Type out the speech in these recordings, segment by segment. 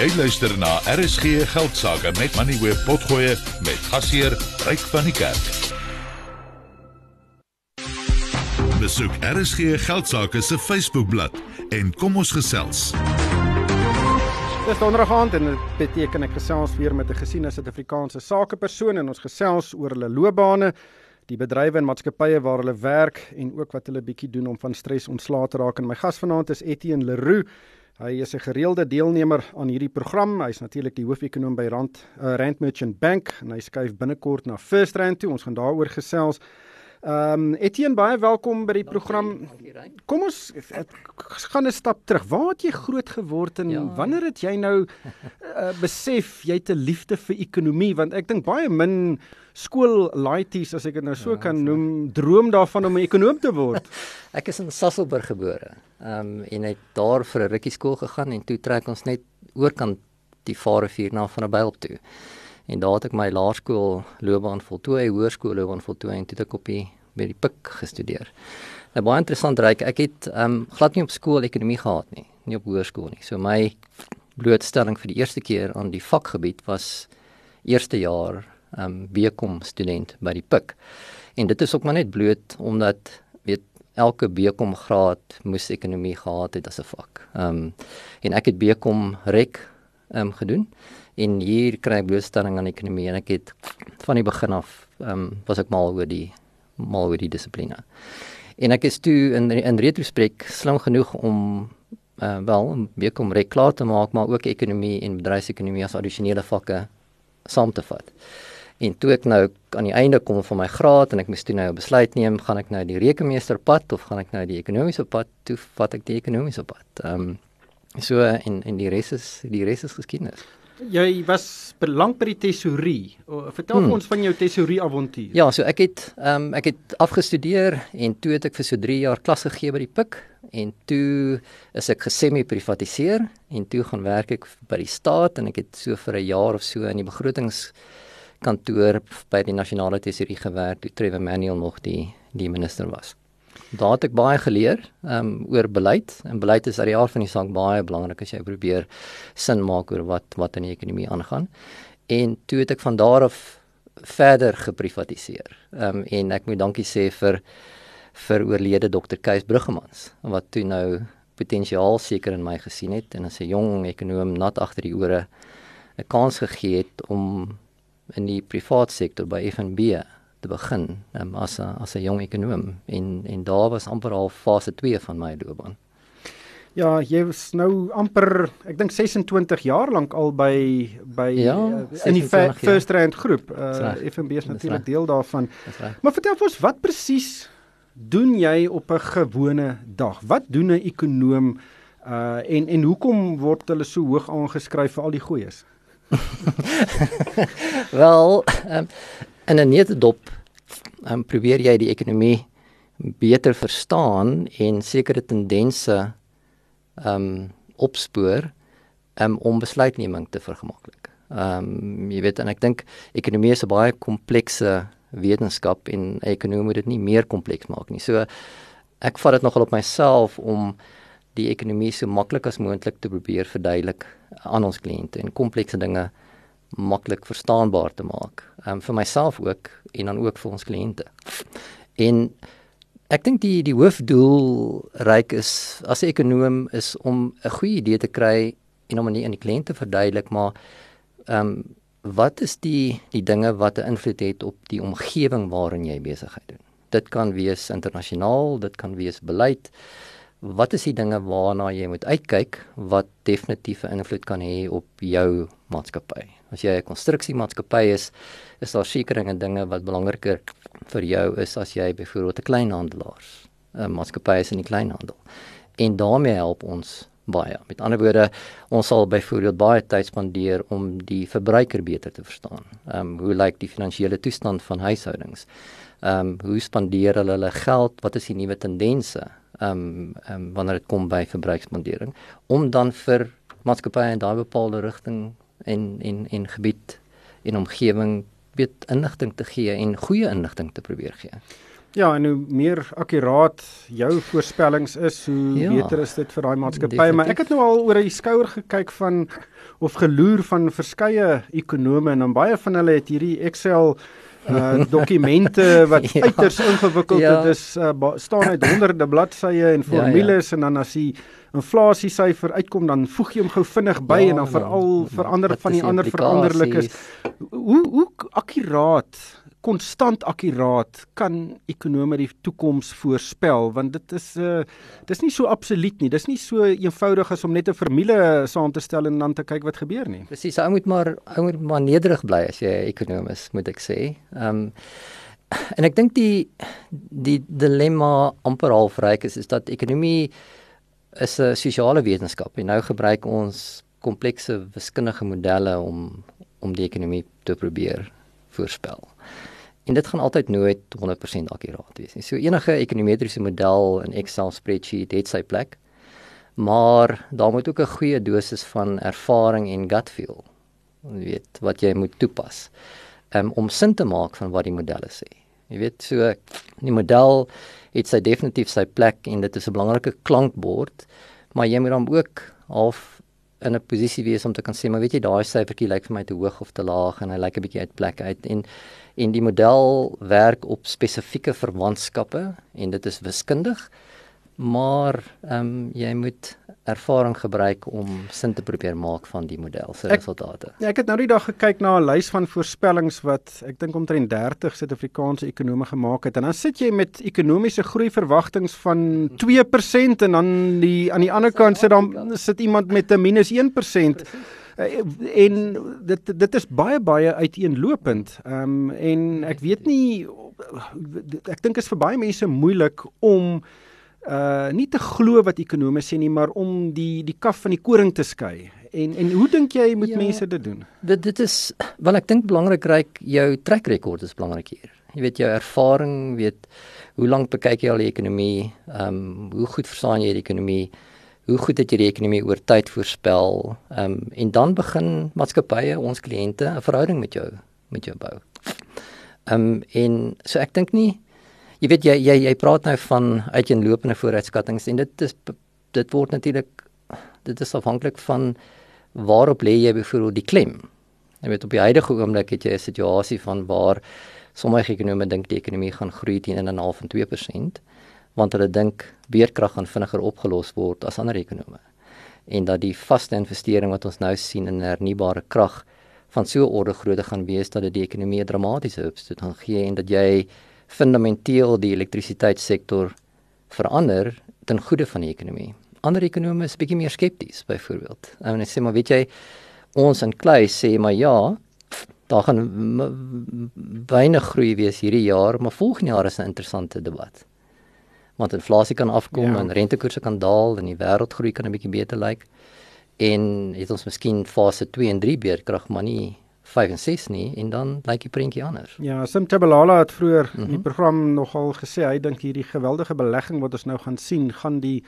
Jy luister na RSG Geldsaake met Money Web Potgoe met gasheer Ryk van die Kerk. Besoek RSG Geldsaake se Facebookblad en kom ons gesels. Dis donderdag aand en dit beteken ek gesels weer met 'n gesiene Suid-Afrikaanse sakepersoon en ons gesels oor hulle loopbane, die bedrywe en maatskappye waar hulle werk en ook wat hulle bietjie doen om van stres ontslae te raak. En my gas vanaand is Etienne Leroux. Hy is 'n gereelde deelnemer aan hierdie program. Hy's natuurlik die hoofekonoom by Rand uh, Rand Merchant Bank en hy skuif binnekort na First Rand toe. Ons gaan daaroor gesels. Ehm um, Etienne baie welkom by die program. Kom ons het, gaan 'n stap terug. Waar het jy groot geword en ja. wanneer het jy nou uh, besef jy het 'n liefde vir ekonomie want ek dink baie min skool laities as ek dit nou so ja, kan noem droom daarvan om 'n ekonom te word. ek is in Sasolburg gebore. Ehm um, en het daar vir 'n rukkie skool gegaan en toe trek ons net oorkant die Vaalrivier na van 'n byl toe. En daar het ek my laerskool loopbaan voltooi, hoërskool loopbaan voltooi en toe het ek op die by die PIK gestudeer. Nou baie interessant reik. Ek het ehm um, glad nie op skool ekonomie gehad nie, nie op hoërskool nie. So my blootstelling vir die eerste keer aan die vakgebied was eerste jaar ehm um, BCom student by die PIK. En dit is ook maar net bloot omdat weet elke BCom graad moes ekonomie gehad het as 'n vak. Ehm um, en ek het BCom rek ehm um, gedoen en hier kry ek blootstelling aan ekonomie en ek het van die begin af ehm um, was ek mal oor die mal oor die dissipline. En ek is toe in in retrospek slim genoeg om uh, wel weer kom reg klaar te maak maar ook ekonomie en bedryfsekonomie as addisionele vakke saam te vat. En toe ek nou aan die einde kom van my graad en ek moes toe nou 'n besluit neem, gaan ek nou die rekenmeesterpad of gaan ek nou die ekonomiese pad? Toe vat ek die ekonomiese pad. Ehm um, so en en die res is die res is geskiedenis. Jy was lank by die tesourie. Vertel hmm. ons van jou tesourie avontuur. Ja, so ek het ehm um, ek het afgestudeer en toe het ek vir so 3 jaar klas gegee by die PIK en toe is ek gesemi-privatiseer en toe gaan werk ek by die staat en ek het so vir 'n jaar of so in die begrotingskantoor by die nasionale tesourie gewerk toe Trevor Manuel nog die die minister was. Daar het ek baie geleer um oor beleid en beleid is uit die aard van die saak baie belangrik as jy probeer sin maak oor wat wat in die ekonomie aangaan. En toe het ek van daar af verder geprivatiseer. Um en ek moet dankie sê vir vir oorlede Dr. Kees Bruggemans wat toe nou potensiaal seker in my gesien het en as 'n jong ekonom nat agter die ore 'n kans gegee het om in die privaat sektor by FNB te begin um, as 'n as 'n jong ekonom en en daar was amper al fase 2 van my loopbaan. Ja, jy was nou amper ek dink 26 jaar lank al by by ja, uh, in die First Rand groep. Uh, FNB is natuurlik deel daarvan. Maar vertel ons wat presies doen jy op 'n gewone dag? Wat doen 'n ekonom uh en en hoekom word hulle so hoog aangeskryf vir al die goeies? Wel, um, in 'n netedop um, probeer jy die ekonomie beter verstaan en sekere tendense um, opspoor um, om besluitneming te vergemaklik. Um, jy weet en ek dink ekonomie is 'n baie komplekse wetenskap en ekonomie moet dit nie meer kompleks maak nie. So ek vat dit nogal op myself om die ekonomie so maklik as moontlik te probeer verduidelik aan ons kliënte en komplekse dinge maklik verstaanbaar te maak. Ehm um, vir myself ook en dan ook vir ons kliënte. En ek dink die die hoofdoel ryk is as 'n ekonom is om 'n goeie idee te kry en om aan die, die kliënte verduidelik maar ehm um, wat is die die dinge wat 'n invloed het op die omgewing waarin jy besigheid doen. Dit kan wees internasionaal, dit kan wees beleid. Wat is die dinge waarna jy moet uitkyk wat definitiewe invloed kan hê op jou maatskappy? As jy 'n konstruksiemaatskappy is, is daar sekeringe dinge wat belangriker vir jou is as jy byvoorbeeld 'n kleinhandelaar, 'n maatskappy is in die kleinhandel. En daarmee help ons baie. Met ander woorde, ons sal byvoorbeeld baie tyd spandeer om die verbruiker beter te verstaan. Ehm um, hoe lyk die finansiële toestand van huishoudings? Ehm um, hoe spandeer hulle hulle geld? Wat is die nuwe tendense? Ehm um, ehm um, wanneer dit kom by verbruiksspandering om dan vir maatskappye in daai bepaalde rigting en en en gebied en omgewing weet inligting te gee en goeie inligting te probeer gee. Ja, en hoe meer akkuraat jou voorspellings is, hoe ja, beter is dit vir daai maatskappy. Maar ek het nou al oor die skouer gekyk van of geloer van verskeie ekonome en dan baie van hulle het hierdie Excel uh dokumente wat ja, uiters ingewikkeld ja. is uh, staan uit honderde bladsye en formules ja, ja. en dan as die inflasiesyfer uitkom dan voeg jy hom gou vinnig by ja, en dan veral verander van die ander veranderlikes hoe hoe akkuraat konstant akkuraat kan ekonome die toekoms voorspel want dit is uh dis nie so absoluut nie. Dis nie so eenvoudig as om net 'n formule saam te stel en dan te kyk wat gebeur nie. Presies, ou moet maar ou moet maar nederig bly as jy 'n ekonom is, moet ek sê. Ehm um, en ek dink die die dilemma amper half reik is is dat ekonomie is 'n sosiale wetenskap en nou gebruik ons komplekse wiskundige modelle om om die ekonomie te probeer voorspel. En dit gaan altyd nooit 100% akkuraat wees nie. So enige ekonometriese model in Excel spreadsheet het sy plek. Maar daar moet ook 'n goeie dosis van ervaring en gut feel. Weet wat jy moet toepas um, om sin te maak van wat die modelle sê. Jy weet so die model het sy definitief sy plek en dit is 'n belangrike klankbord, maar jy moet dan ook half in 'n posisie wees om te kan sê maar weet jy daai syfertjie lyk vir my te hoog of te laag en hy lyk 'n bietjie uit plek uit. En en die model werk op spesifieke verwantskappe en dit is wiskundig maar ehm um, jy moet ervaring gebruik om sin te probeer maak van die model se resultate. Ja, ek het nou die dag gekyk na 'n lys van voorspellings wat ek dink omtrent 30 Suid-Afrikaanse ekonome gemaak het en dan sit jy met ekonomiese groei verwagtinge van 2% en dan die aan die ander kant sit dan sit iemand met 'n minus 1%. Uh, en dit dit is baie baie uiteenlopend. Ehm um, en ek weet nie ek dink is vir baie mense moeilik om uh nie te glo wat ekonome sê nie, maar om die die kaf van die koring te skei. En en hoe dink jy moet ja, mense dit doen? Dit dit is wel ek dink belangrik ryk jou trek rekord is belangrik hier. Jy weet jou ervaring, weet hoe lank bekyk jy al die ekonomie? Ehm um, hoe goed verstaan jy die ekonomie? Hoe goed het jy die ekonomie oor tyd voorspel? Ehm um, en dan begin maatskappye, ons kliënte 'n verhouding met jou met jou bou. Ehm um, en so ek dink nie jy weet jy jy jy praat nou van uiteenlopende vooruitskattinge en dit is dit word natuurlik dit is afhanklik van waarop lê jy byvoorbeeld die klem. Jy weet op die huidige oomblik het jy 'n situasie van waar sommige ekonome dink die ekonomie gaan groei teen 1.5 en 2% want hulle dink weerkrag gaan vinniger opgelos word as ander ekonome en dat die vaste investering wat ons nou sien in hernubare krag van so 'n orde grootte gaan wees dat dit die ekonomie dramatiese opstoot gaan gee en dat jy fundamenteel die elektrisiteitssektor verander ten goede van die ekonomie. Ander ekonome is bietjie meer skepties byvoorbeeld. En ek sê maar weet jy ons in klei sê maar ja, daar gaan weinig groei wees hierdie jaar, maar volgende jaar is 'n interessante debat. Want inflasie kan afkom ja. en rentekoerse kan daal en die wêreldgroei kan 'n bietjie beter lyk. En het ons miskien fase 2 en 3 beerkrag maar nie 5 en 6 nie en dan lyk die prentjie anders. Ja, Sim Tabalala het vroeër mm -hmm. in die mhm. program nogal gesê hy dink hierdie geweldige belegging wat ons nou gaan sien, gaan die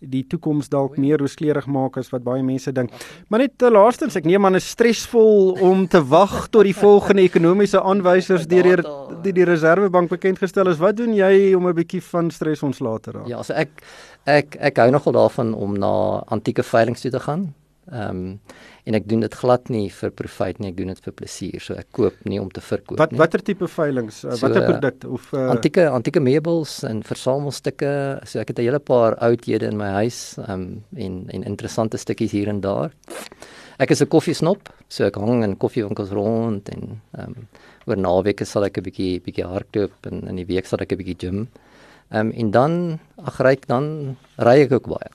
die toekoms dalk meer rooskleurig maak as wat baie mense dink. Maar net uh, laastens, ek neem aan is stresvol om te wag tot die volgende ekonomiese aanwysers deur die die, die Reserwebank bekend gestel is. Wat doen jy om 'n bietjie van stres ontslae te raak? Ja, so ek ek ek hou nogal daarvan om na antieke veilinge toe te gaan. Ehm um, en ek doen dit glad nie vir profit nie, ek doen dit vir plesier. So ek koop nie om te verkoop wat, nie. Wat watter tipe veilinge? Uh, so, watter produk of uh... antieke antieke meubels en versamelstukke. So ek het 'n hele paar oudhede in my huis ehm um, en en interessante stukkies hier en daar. Ek is 'n koffiesnop, so ek hang in koffiewinkels rond en ehm um, oor naweke sal ek 'n bietjie bietjie hardloop en in die week sal ek 'n bietjie gym. Ehm um, en dan ag ry ek dan ry ek ook baie.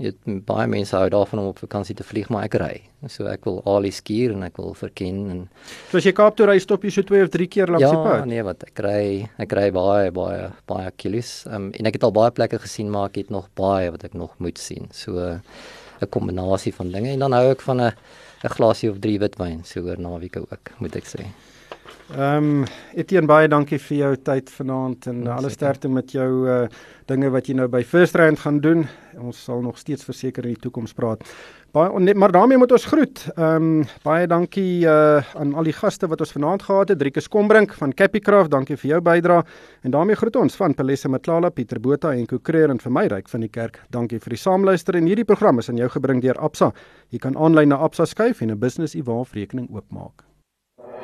Weet baie mense hou daarvan om op vakansie te vlieg, maar ek ry. So ek wil alie skier en ek wil verken en So as jy Kaap toe ry, stop jy so 2 of 3 keer langs ja, die pad. Ja, nee, wat ek ry, ek ry baie baie baie kilos. Um, en ek het al baie plekke gesien, maar ek het nog baie wat ek nog moet sien. So 'n uh, kombinasie van dinge en dan hou ek van 'n 'n glasie of 3 witwyn so oor naweke ook, moet ek sê. Ehm um, Etienne baie dankie vir jou tyd vanaand en ja, alle sterkte met jou uh, dinge wat jy nou by First Rand gaan doen. Ons sal nog steeds verseker in die toekoms praat. Baie maar daarmee moet ons groet. Ehm um, baie dankie uh, aan al die gaste wat ons vanaand gehad het. Driekus Kombrink van Capicraft, dankie vir jou bydrae. En daarmee groet ons van Pelesse Matlala, Pieter Botha en Kokreer en vir my ryk van die kerk. Dankie vir die saamluister en hierdie program is aan jou gebring deur Absa. Jy kan aanlyn na Absa skuif en 'n business e-wallet rekening oopmaak.